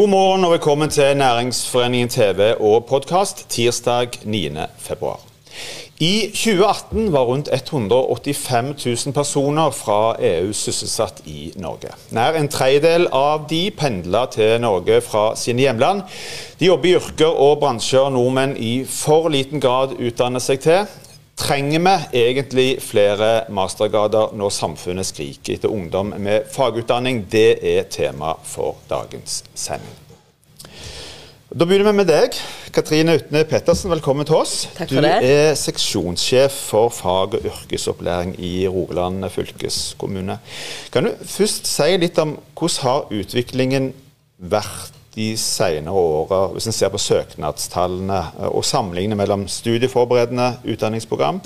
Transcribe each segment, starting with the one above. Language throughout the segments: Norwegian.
God morgen og velkommen til Næringsforeningen TV og podkast tirsdag 9. februar. I 2018 var rundt 185 000 personer fra EU sysselsatt i Norge. Nær en tredjedel av de pendla til Norge fra sine hjemland. De jobber i yrker og bransjer nordmenn i for liten grad utdanner seg til. Trenger vi egentlig flere mastergrader når samfunnet skriker etter ungdom med fagutdanning? Det er tema for dagens sending. Da begynner vi med deg. Katrine Utne Pettersen, velkommen til oss. Takk for du det. er seksjonssjef for fag- og yrkesopplæring i Rogaland fylkeskommune. Kan du først si litt om hvordan har utviklingen vært de senere åra, hvis en ser på søknadstallene eh, og sammenligner mellom studieforberedende utdanningsprogram,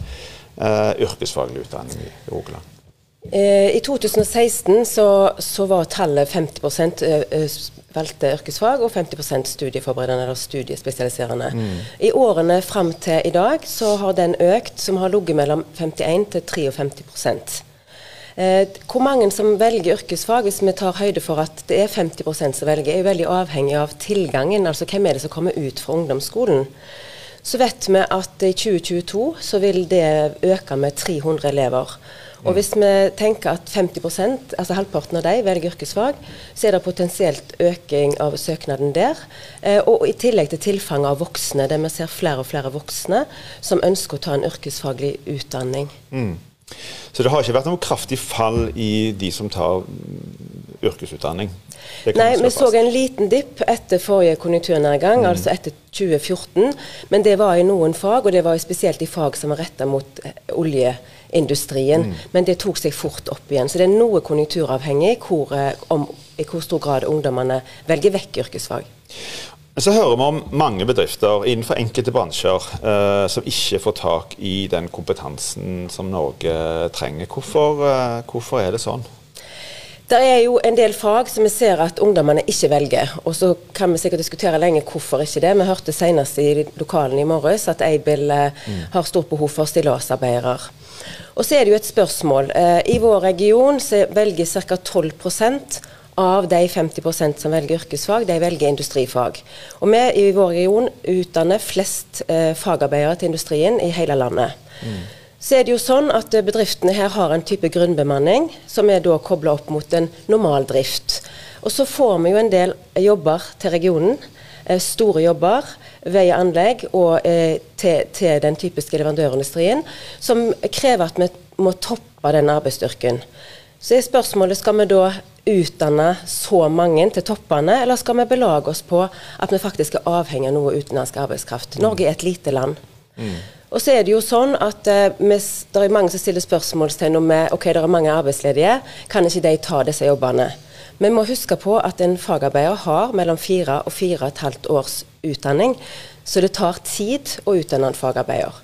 eh, yrkesfaglig utdanning i Rogaland? Eh, I 2016 så, så var tallet 50 eh, valgte yrkesfag og 50% studieforberedende eller studiespesialiserende. I årene fram til i dag så har den økt, som har ligget mellom 51 til 53 Eh, hvor mange som velger yrkesfag, hvis vi tar høyde for at det er 50% som velger, er jo veldig avhengig av tilgangen. Altså hvem er det som kommer ut fra ungdomsskolen. Så vet vi at i 2022 så vil det øke med 300 elever. Og hvis vi tenker at 50% altså halvparten av de velger yrkesfag, så er det potensielt øking av søknaden der. Eh, og i tillegg til tilfanget av voksne, der vi ser flere og flere voksne som ønsker å ta en yrkesfaglig utdanning. Så det har ikke vært noe kraftig fall i de som tar mm, yrkesutdanning? Nei, vi så en liten dipp etter forrige konjunkturnedgang, altså etter 2014. Men det var i noen fag, og det var spesielt i fag som var retta mot eh, oljeindustrien. Men det tok seg fort opp igjen. Så det er noe konjunkturavhengig hvor, eh, om, i hvor stor grad ungdommene velger vekk yrkesfag. Så hører vi om mange bedrifter innenfor enkelte bransjer eh, som ikke får tak i den kompetansen som Norge trenger. Hvorfor, eh, hvorfor er det sånn? Det er jo en del fag som vi ser at ungdommene ikke velger. Og så kan vi sikkert diskutere lenge hvorfor ikke det. Vi hørte senest i lokalen i morges at Aibel eh, har stort behov for stillasarbeidere. Og så er det jo et spørsmål. Eh, I vår region velger ca. 12 av de 50% som velger yrkesfag, de velger industrifag. Og vi i vår region utdanner flest eh, fagarbeidere til industrien i hele landet. Så er det jo sånn at eh, bedriftene her har en type grunnbemanning som er da kobla opp mot en normal drift. Og så får vi jo en del jobber til regionen. eh, Store jobber, vei og anlegg og eh, til, til den typiske leverandørindustrien, som krever at vi må toppe den arbeidsstyrken. Så er spørsmålet skal vi da utdanne så mange til toppene, eller skal vi belage oss på at vi faktisk er avhengig av noe utenlandsk arbeidskraft? Norge er et lite land. Og så er det jo sånn at eh, det er mange som stiller spørsmålstegn om eh, ok, det er mange arbeidsledige, kan ikke de ta disse jobbene? Vi må huske på at en fagarbeider har mellom fire og fire og et halvt års utdanning. Så det tar tid å utdanne en fagarbeider.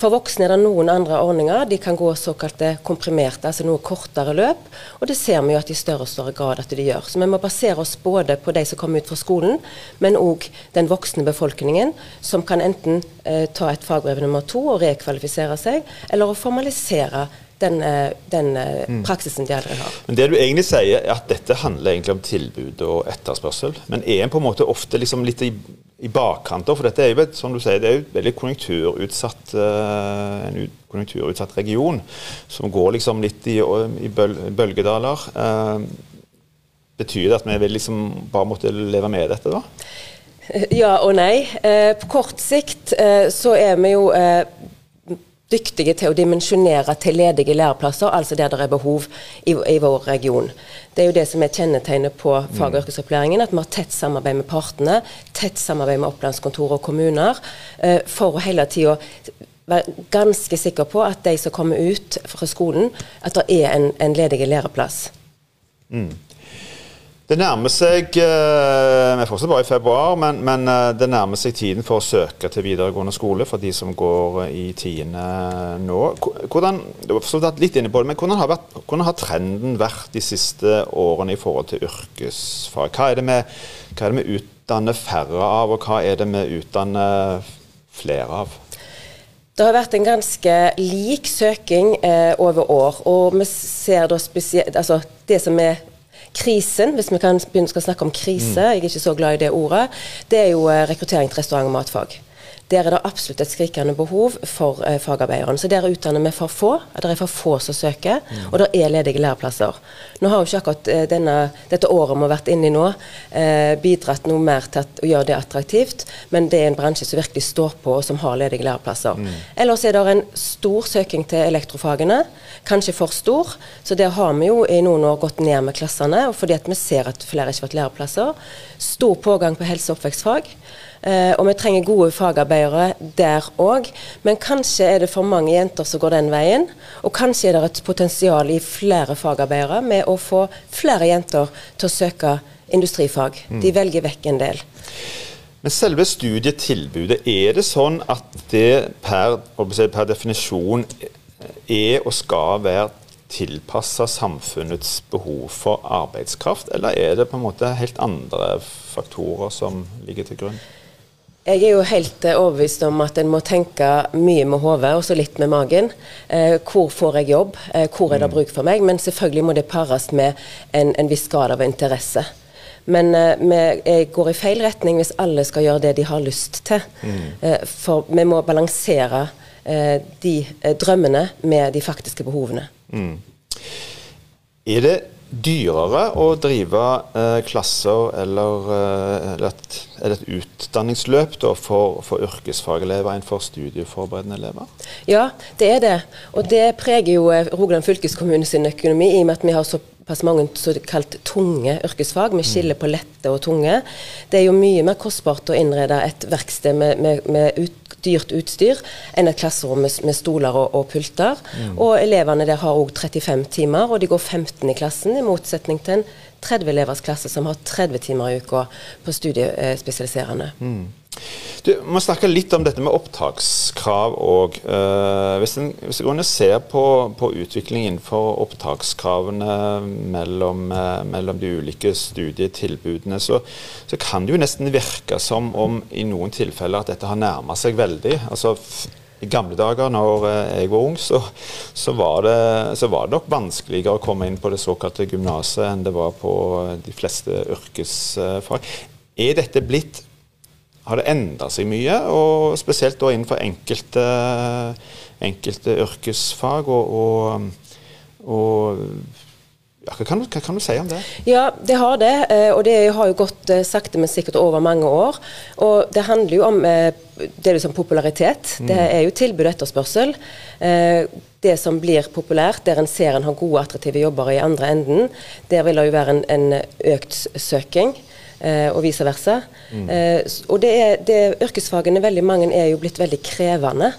For voksne er det noen andre ordninger. De kan gå såkalte komprimerte, altså noe kortere løp. Og det ser vi jo at i større og større grad at de gjør. Så vi må basere oss både på de som kommer ut fra skolen, men òg den voksne befolkningen, som kan enten eh, ta et fagbrev nummer to og rekvalifisere seg, eller å formalisere den, eh, den mm. praksisen de aldri har. Men det du egentlig sier, er at dette handler egentlig om tilbud og etterspørsel. Men er en på en måte ofte liksom litt i, i bakkant, for dette er jo et, som du sier, det er jo veldig konjunkturutsatt, eh, en konjunkturutsatt region, som går liksom litt i, i bølgedaler. Eh, betyr det at vi liksom bare måtte leve med dette, da? Ja og nei. Eh, på kort sikt så er vi jo dyktige til å dimensjonere til ledige læreplasser, altså der det er behov i, i vår region. Det er jo det som er kjennetegnet på fag- og yrkesopplæringen, at vi har tett samarbeid med partene, tett samarbeid med opplandskontor og kommuner, eh, for å hele tida være ganske sikker på at de som kommer ut fra skolen, at det er en, en ledig læreplass. Det nærmer seg eh, Vi er fortsatt bare i februar, men, men eh, det nærmer seg tiden for å søke til videregående skole for de som går eh, i tiende nå. Hvordan, du har litt inne på det, men hvordan har, vært, hvordan har trenden vært de siste årene i forhold til yrkesfag? Hva er det vi utdanner færre av, og hva er det vi utdanner flere av? Det har vært en ganske lik søking eh, over år. Og vi ser da spesielt Altså det som er krisen, hvis vi kan begynne å snakke om krise, jeg er ikke så glad i det ordet, det er jo eh, rekruttering til restaurant- og matfag. Der er det absolutt et skrikende behov for eh, fagarbeiderne. Så der utdanner vi for få. Det er for få som søker, mm. og det er ledige læreplasser. Nå har jo ikke akkurat eh, denne, dette året vi har vært inne i nå, eh, bidratt noe mer til å gjøre det attraktivt, men det er en bransje som virkelig står på, og som har ledige læreplasser. Mm. Ellers er det en stor søking til elektrofagene, kanskje for stor. Så der har vi jo i noen år gått ned med klassene, fordi at vi ser at flere ikke har fått læreplasser. Stor pågang på helse- og oppvekstfag. Uh, og vi trenger gode fagarbeidere der òg. Men kanskje er det for mange jenter som går den veien. Og kanskje er det et potensial i flere fagarbeidere med å få flere jenter til å søke industrifag. Mm. De velger vekk en del. Men selve studietilbudet, er det sånn at det per, per definisjon er og skal være tilpassa samfunnets behov for arbeidskraft, eller er det på en måte helt andre faktorer som ligger til grunn? Jeg er jo helt eh, overbevist om at en må tenke mye med hodet og så litt med magen. Eh, hvor får jeg jobb, eh, hvor er det mm. bruk for meg? Men selvfølgelig må det pares med en, en viss grad av interesse. Men eh, vi går i feil retning hvis alle skal gjøre det de har lyst til. Mm. Eh, for vi må balansere eh, de drømmene med de faktiske behovene. Mm. Er det dyrere å drive eh, klasser eller, eh, eller et, et, utdanningsløp da, for, for yrkesfagelever enn for studieforberedende elever? Ja, det er det. Og det preger jo eh, Rogaland fylkeskommune sin økonomi, i og med at vi har såpass mange såkalt tunge yrkesfag. Vi skiller på lette og tunge. Det er jo mye mer kostbart å innrede et verksted med, med, med ut, dyrt utstyr enn et klasserom med, med stoler og, og pulter. Mm. Og elevene der har òg 35 timer, og de går 15 i klassen, i motsetning til en 30 elevers klasse som har 30 timer i uka på studiespesialiserende. Mm. Du må snakke litt om dette med opptakskrav òg. Eh, hvis, en, ser på, på utviklingen for opptakskravene mellom, uh, mellom, de ulike studietilbudene, så, så, kan det jo nesten virke som om i noen tilfeller at dette har nærma seg veldig. Altså, i gamle dager, når uh, jeg var ung, så, så, var det, så, var det, nok vanskeligere å komme inn på det såkalte gymnaset enn det var på de fleste yrkesfag. Er dette blitt har det endra seg mye, og spesielt da innenfor enkelte, enkelte yrkesfag. og, og, og ja, hva, kan du, hva, kan du, si om det? Ja, Det har det. Eh, og det har jo gått eh, sakte, men sikkert over mange år. Og Det handler jo om eh, det er som popularitet. Mm. Det er jo tilbud og etterspørsel. Det som blir populært, der en ser en har gode, attraktive jobber i andre enden, der vil det jo være en, en økt søking og vice versa. Mm. Eh, og det er, det, yrkesfagene, veldig mange, er jo blitt veldig krevende.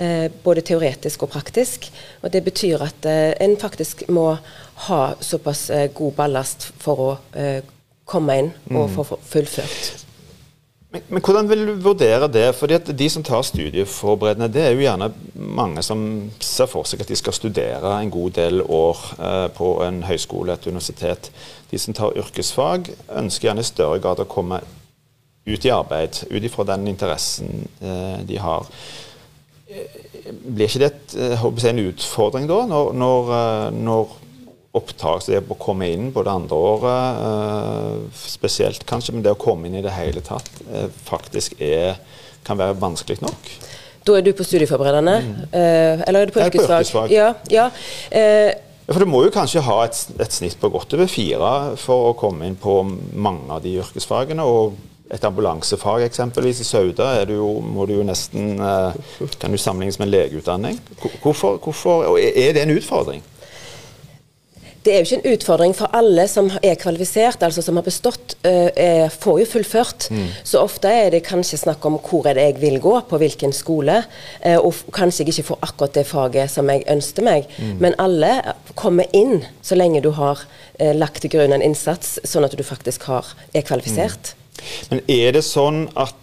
Eh, både teoretisk og praktisk. Og det betyr at eh, en faktisk må ha såpass eh, god ballast for å eh, komme inn og mm. få fullført. Men, men, hvordan vil du vurdere det? Fordi at De som tar studieforberedende, det er jo gjerne mange som ser for seg at de skal studere en god del år eh, på en høyskole, et universitet. De som tar yrkesfag, ønsker gjerne i større grad å komme ut i arbeid, ut ifra den interessen eh, de har. Eh, blir ikke det et, eh, en utfordring da, når, når, eh, når opptak, så det å komme inn på det andre året, uh, spesielt kanskje, men det å komme inn i det hele tatt, uh, faktisk er, kan være vanskelig nok. Da er du på studieforberedende, mm. uh, eller er du på yrkesfag? Ja, ja. for Du må jo kanskje ha et, et, snitt på godt over fire for å komme inn på mange av de yrkesfagene. og et ambulansefag eksempelvis i Sauda du jo, må du jo nesten kan du sammenlignes med en legeutdanning. Hvorfor, hvorfor, er det en utfordring? Det er jo ikke en utfordring for alle som er kvalifisert, altså som har bestått, uh, får jo fullført. Mm. Så ofte er det kanskje snakk om hvor er det jeg vil gå, på hvilken skole. Uh, og kanskje jeg ikke får akkurat det faget som jeg ønsker meg. Mm. Men alle kommer inn så lenge du har uh, lagt til grunn en innsats, sånn at du faktisk har, er kvalifisert. Mm. Men er det sånn at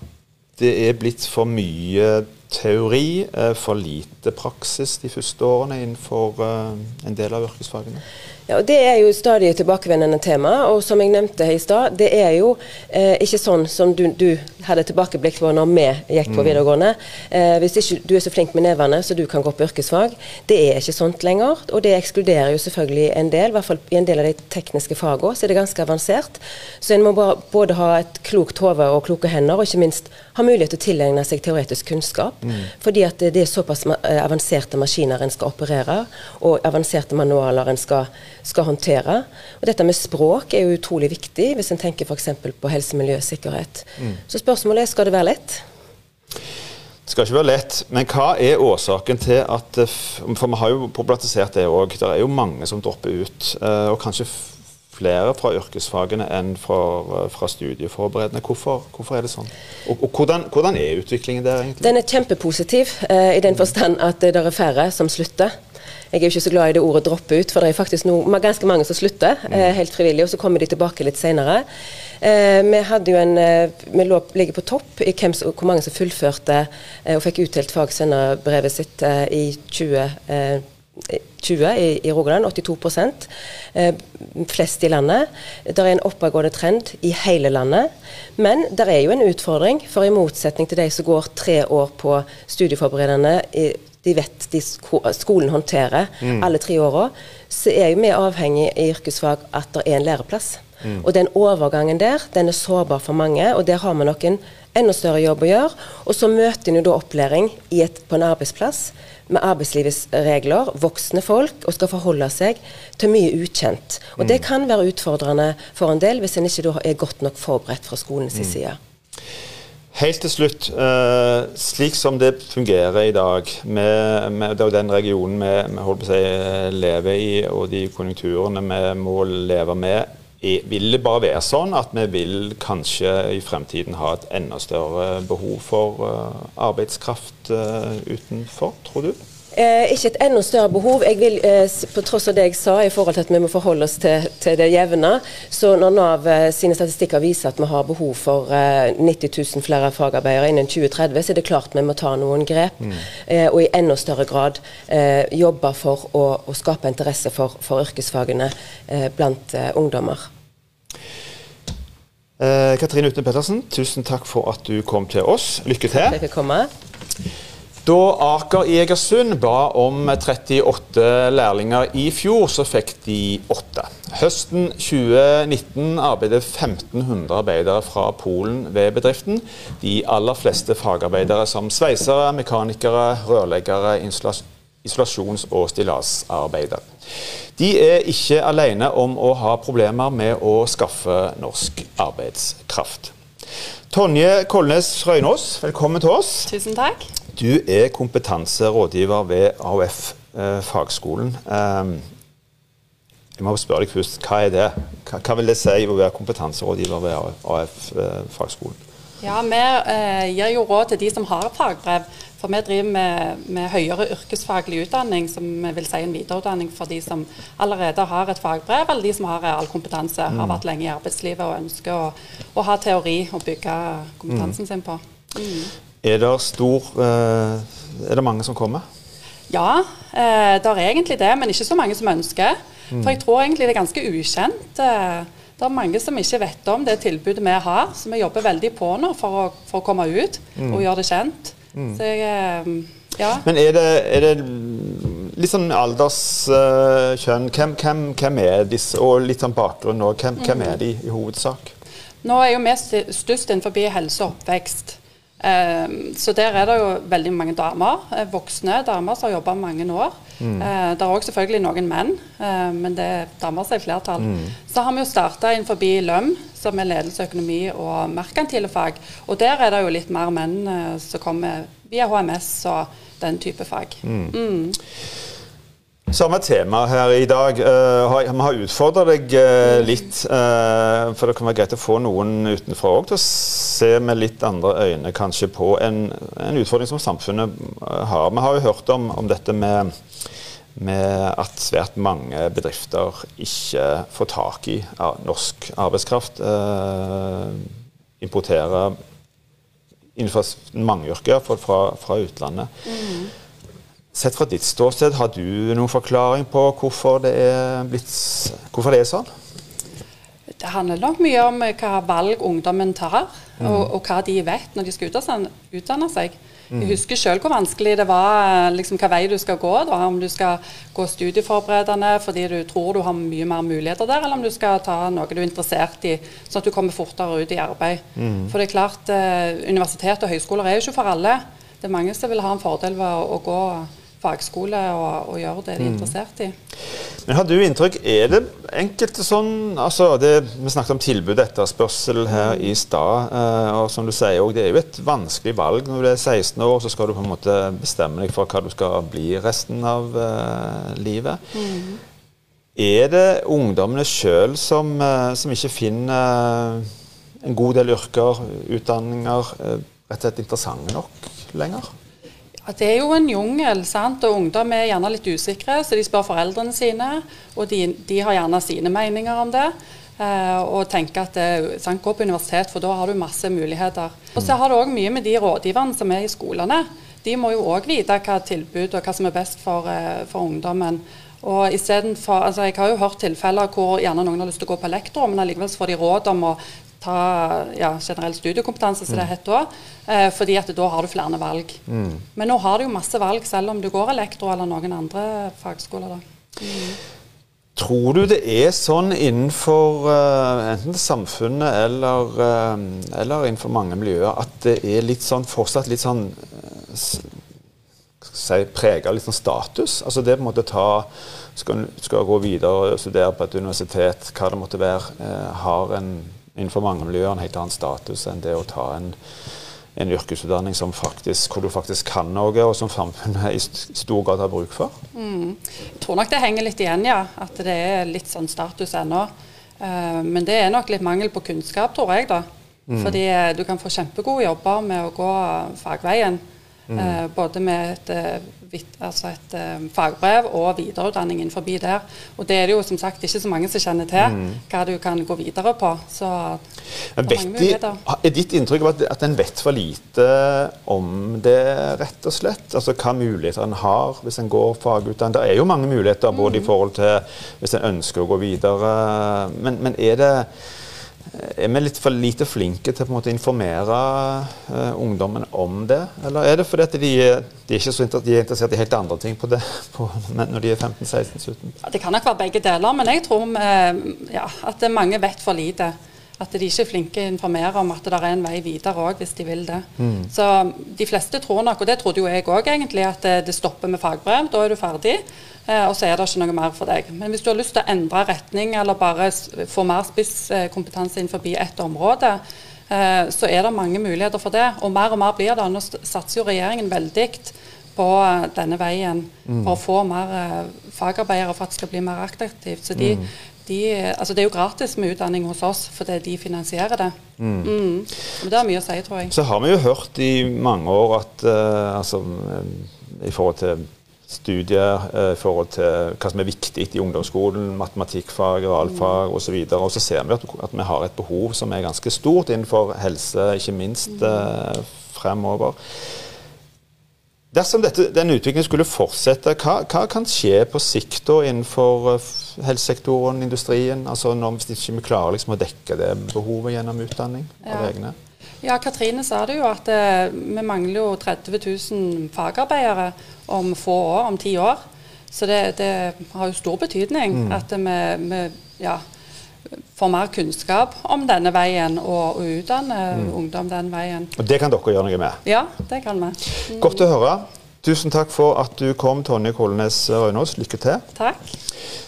det er blitt for mye teori, for lite praksis de første årene innenfor en del av yrkesfagene? Ja, og Det er jo stadig tilbakevendende tema. og Som jeg nevnte i stad, det er jo eh, ikke sånn som du, du hadde tilbakeblikk på når vi gikk på mm. videregående. Eh, hvis ikke du er så flink med nevene så du kan gå på yrkesfag. Det er ikke sånt lenger. Og det ekskluderer jo selvfølgelig en del. I hvert fall i en del av de tekniske fagene så er det ganske avansert. Så en må både ha et klokt hode og kloke hender, og ikke minst ha mulighet til å tilegne seg teoretisk kunnskap. Mm. Fordi at det er såpass eh, avanserte maskiner en skal operere, og avanserte manualer en skal skal håndtere. Og dette med språk er jo utrolig viktig hvis en tenker f.eks. på helse, miljø sikkerhet. Mm. Så spørsmålet er skal det være lett? Det skal ikke være lett, men hva er årsaken til at For vi har jo problematisert det òg. Det er jo mange som dropper ut. Eh, og kanskje flere fra yrkesfagene enn fra, fra studieforberedende. Hvorfor, hvorfor, er det sånn? Og, og hvordan, hvordan, er utviklingen der, egentlig? Den er kjempepositiv, eh, i den forstand at det er færre som slutter. Jeg er jo ikke så glad i det ordet 'droppe ut', for det er faktisk no, ganske mange som slutter eh, helt frivillig, og så kommer de tilbake litt senere. Eh, vi hadde jo en, eh, vi lå, ligger på topp i hvem, hvor mange som fullførte eh, og fikk utdelt fagsenderbrevet sitt eh, i 2020 20 i, i Rogaland, 82 eh, flest i landet. Det er en oppadgående trend i hele landet. Men det er jo en utfordring, for i motsetning til de som går tre år på studieforberedende i, de vet de skolen håndterer mm. alle tre åra, så er jo vi avhengig i yrkesfag at det er en læreplass. Mm. Og den overgangen der, den er sårbar for mange, og der har vi nok en enda større jobb å gjøre. Og så møter en jo da opplæring et, på en arbeidsplass med arbeidslivets regler, voksne folk, og skal forholde seg til mye ukjent. Og mm. det kan være utfordrende for en del hvis en ikke er godt nok forberedt fra skolens mm. side. Helt til slutt, uh, slik som det fungerer i dag, med, med den regionen vi, vi si, lever i, og de konjunkturene vi må leve med, vil det bare være sånn at vi vil kanskje i fremtiden ha et enda større behov for uh, arbeidskraft uh, utenfor, tror du? Eh, ikke et enda større behov. Jeg vil, eh, på tross av det jeg sa i forhold til at vi må forholde oss til, til det jevne, så når Nav eh, sine statistikker viser at vi har behov for eh, 90 000 flere fagarbeidere innen 2030, så er det klart vi må ta noen grep. Mm. Eh, og i enda større grad eh, jobbe for å, å, skape interesse for, for yrkesfagene blant ungdommer. Katrine Utne Pettersen, tusen takk for at du kom til oss. Lykke til. Takk for at jeg fikk komme. Da Aker i Egersund ba om 38 lærlinger i fjor, så fikk de åtte. Høsten 2019 arbeidet 1500 arbeidere fra Polen ved bedriften. De aller fleste fagarbeidere som sveisere, mekanikere, rørleggere, isolasjons- og stillasarbeidere. De er ikke alene om å ha problemer med å skaffe norsk arbeidskraft. Tonje Kolnes Røynås, velkommen til oss. Tusen takk. Du er kompetanserådgiver ved AOF eh, fagskolen. Um, jeg må spørre deg først, Hva er det? Hva, vil det si å være kompetanserådgiver ved AOF eh, fagskolen? Ja, Vi eh, gir jo råd til de som har fagbrev. For vi driver med, med, høyere yrkesfaglig utdanning, som vil si en videreutdanning for de som allerede har et fagbrev, eller de som har all kompetanse, mm. har vært lenge i arbeidslivet og ønsker å, å ha teori å bygge kompetansen mm. sin på. Mm. Er det stor eh, Er det mange som kommer? Ja, eh, det er egentlig det, men ikke så mange som ønsker. Mm. For jeg tror egentlig det er ganske ukjent. Eh, det er mange som ikke vet om det tilbudet vi har, så vi jobber veldig på nå for å, for å komme ut mm. og gjøre det kjent. Mm. Så jeg, ja. Men er det, er det litt sånn alderskjønn, uh, hvem, hvem, hvem, er disse, og litt sånn bakgrunn òg, hvem, hvem, er de i hovedsak? Nå er jo vi størst innenfor helse og oppvekst. Um, så der er det jo veldig mange damer, eh, voksne damer som har jobba mange år. Mm. Uh, det er òg selvfølgelig noen menn, uh, men det er damer som er flertall. Mm. Så har vi jo starta innenfor LØM, som er ledelse, økonomi og merkantile fag. Og der er det jo litt mer menn som kommer via HMS og den type fag. Mm. Mm. Samme tema her i dag. Uh, vi har utfordra deg uh, litt. Uh, for det kan være greit å få noen utenfra òg til å se med litt andre øyne kanskje på en, en utfordring som samfunnet har. Vi har jo hørt om, om dette med, med, at svært mange bedrifter ikke får tak i norsk arbeidskraft. importerer innenfor mange yrker fra, fra utlandet. Mm. Sett fra ditt ståsted, har du noen forklaring på hvorfor det er, blitt, hvorfor det er sånn? Det handler nok mye om eh, hva valg ungdommen tar, mm. og, og, hva de vet når de skal utdanne seg. Mm. Jeg husker selv hvor vanskelig det var liksom, hva vei du skal gå. Da, om du skal gå studieforberedende fordi du tror du har mye mer muligheter der, eller om du skal ta noe du er interessert i, sånn at du kommer fortere ut i arbeid. Mm. For det er klart, eh, Universitet og høyskoler er jo ikke for alle. Det er mange som vil ha en fordel ved å, å gå fagskole og, og gjøre det de er mm. interessert i. Men Har du inntrykk Er det enkelte sånn altså det, Vi snakket om tilbud etterspørsel her mm. i stad. Eh, og som du sier også, Det er jo et vanskelig valg. Når du er 16 år, så skal du på en måte bestemme deg for hva du skal bli resten av uh, livet. Mm. Er det ungdommene sjøl som, uh, som, ikke finner en god del yrker, utdanninger, rett og slett interessante nok lenger? Det er jo en jungel, sant? og ungdom er gjerne litt usikre, så de spør foreldrene sine, og de, de har gjerne sine meninger om det. Eh, og tenker at det, sant, gå på universitet, for da har du masse muligheter. Og så har det òg mye med de rådgiverne som er i skolene. De må jo òg vite hva tilbud og hva som er best for, uh, for ungdommen. Og altså Jeg har jo hørt tilfeller hvor gjerne noen har lyst til å gå på lektor, men allikevel får de råd om å ta ja, generell studiekompetanse, som det mm. heter òg. Eh, fordi at da har du flere valg. Mm. Men nå har du jo masse valg, selv om du går elektro eller noen andre fagskoler. Mm. Tror du det er sånn innenfor uh, enten samfunnet eller, uh, eller, innenfor mange miljøer at det er litt sånn, fortsatt litt sånn uh, si, prega litt sånn status? Altså det på en måte ta skal, skal gå videre og studere på et universitet, hva det måtte være, har en innenfor mange miljøer en helt annen status enn det å ta en, en yrkesutdanning faktisk, hvor du faktisk kan noe, og som samfunnet i stor grad har bruk for? Mm. Jeg tror nok det henger litt igjen, ja. At det er litt sånn status ennå. Uh, men det er nok litt mangel på kunnskap, tror jeg. da. Mm. Fordi uh, du kan få kjempegode jobber med å gå fagveien. Mm. Uh, både med et altså et um, fagbrev og videreutdanning innenfor der. Og det er det jo som sagt ikke så mange som kjenner til mm. hva du kan gå videre på. Så de, Er ditt inntrykk at, at en vet for lite om det, rett og slett? Altså hva muligheter en har hvis en går fagutdanning? Det er jo mange muligheter både mm. i forhold til hvis en ønsker å gå videre, men, men er det er vi litt for lite flinke til å informere uh, ungdommen om det? Eller er det fordi de, de, er så de er interessert i helt andre ting på det på, når de er 15-16-17? Ja, det kan nok være begge deler, men jeg tror uh, ja, at mange vet for lite. At de ikke er flinke å informere om at det er en vei videre òg, hvis de vil det. Mm. Så de fleste tror nok, og det trodde jo jeg òg egentlig, at det stopper med fagbrev. Da er du ferdig. Eh, og så er det ikke noe mer for deg. Men hvis du har lyst til å endre retning eller bare få mer spisskompetanse innenfor ett område, eh, så er det mange muligheter for det. Og mer og mer blir det. Nå satser jo regjeringen veldig på eh, denne veien mm. for å få mer fagarbeidere for at det skal bli mer attraktivt. Så de, mm. De, altså det er jo gratis med utdanning hos oss fordi de finansierer det. Mm. mm. Det har mye å si, tror jeg. Så har vi jo hørt i mange år at uh, altså, i forhold til studier uh, i forhold til hva som er viktig i ungdomsskolen, matematikkfag, realfag osv. Og, så og så ser vi at, at, vi har et behov som er ganske stort innenfor helse, ikke minst uh, fremover. Dersom dette, den utviklingen skulle fortsette, hva, hva, kan skje på sikt da innenfor uh, helsesektoren, industrien? Altså når, Hvis ikke vi klarer liksom å dekke det behovet gjennom utdanning ja. av egne? Ja, Katrine sa det jo at eh, vi mangler jo 30 000 fagarbeidere om få år, om ti år. Så det, det har jo stor betydning mm. at vi, vi ja, får mer kunnskap om denne veien og, og utdanner mm. ungdom den veien. Og Det kan dere gjøre noe med? Ja, det kan vi. Mm. Godt å høre. Tusen takk for at du kom, Tonje Kolnes Røynås. Lykke til. Takk.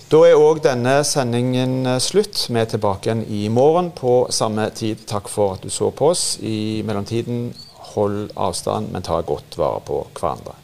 Da er òg denne sendingen eh, slutt. Vi er tilbake igjen i morgen på samme tid. Takk for at du så på oss. I mellomtiden, hold avstand, men ta godt vare på hverandre.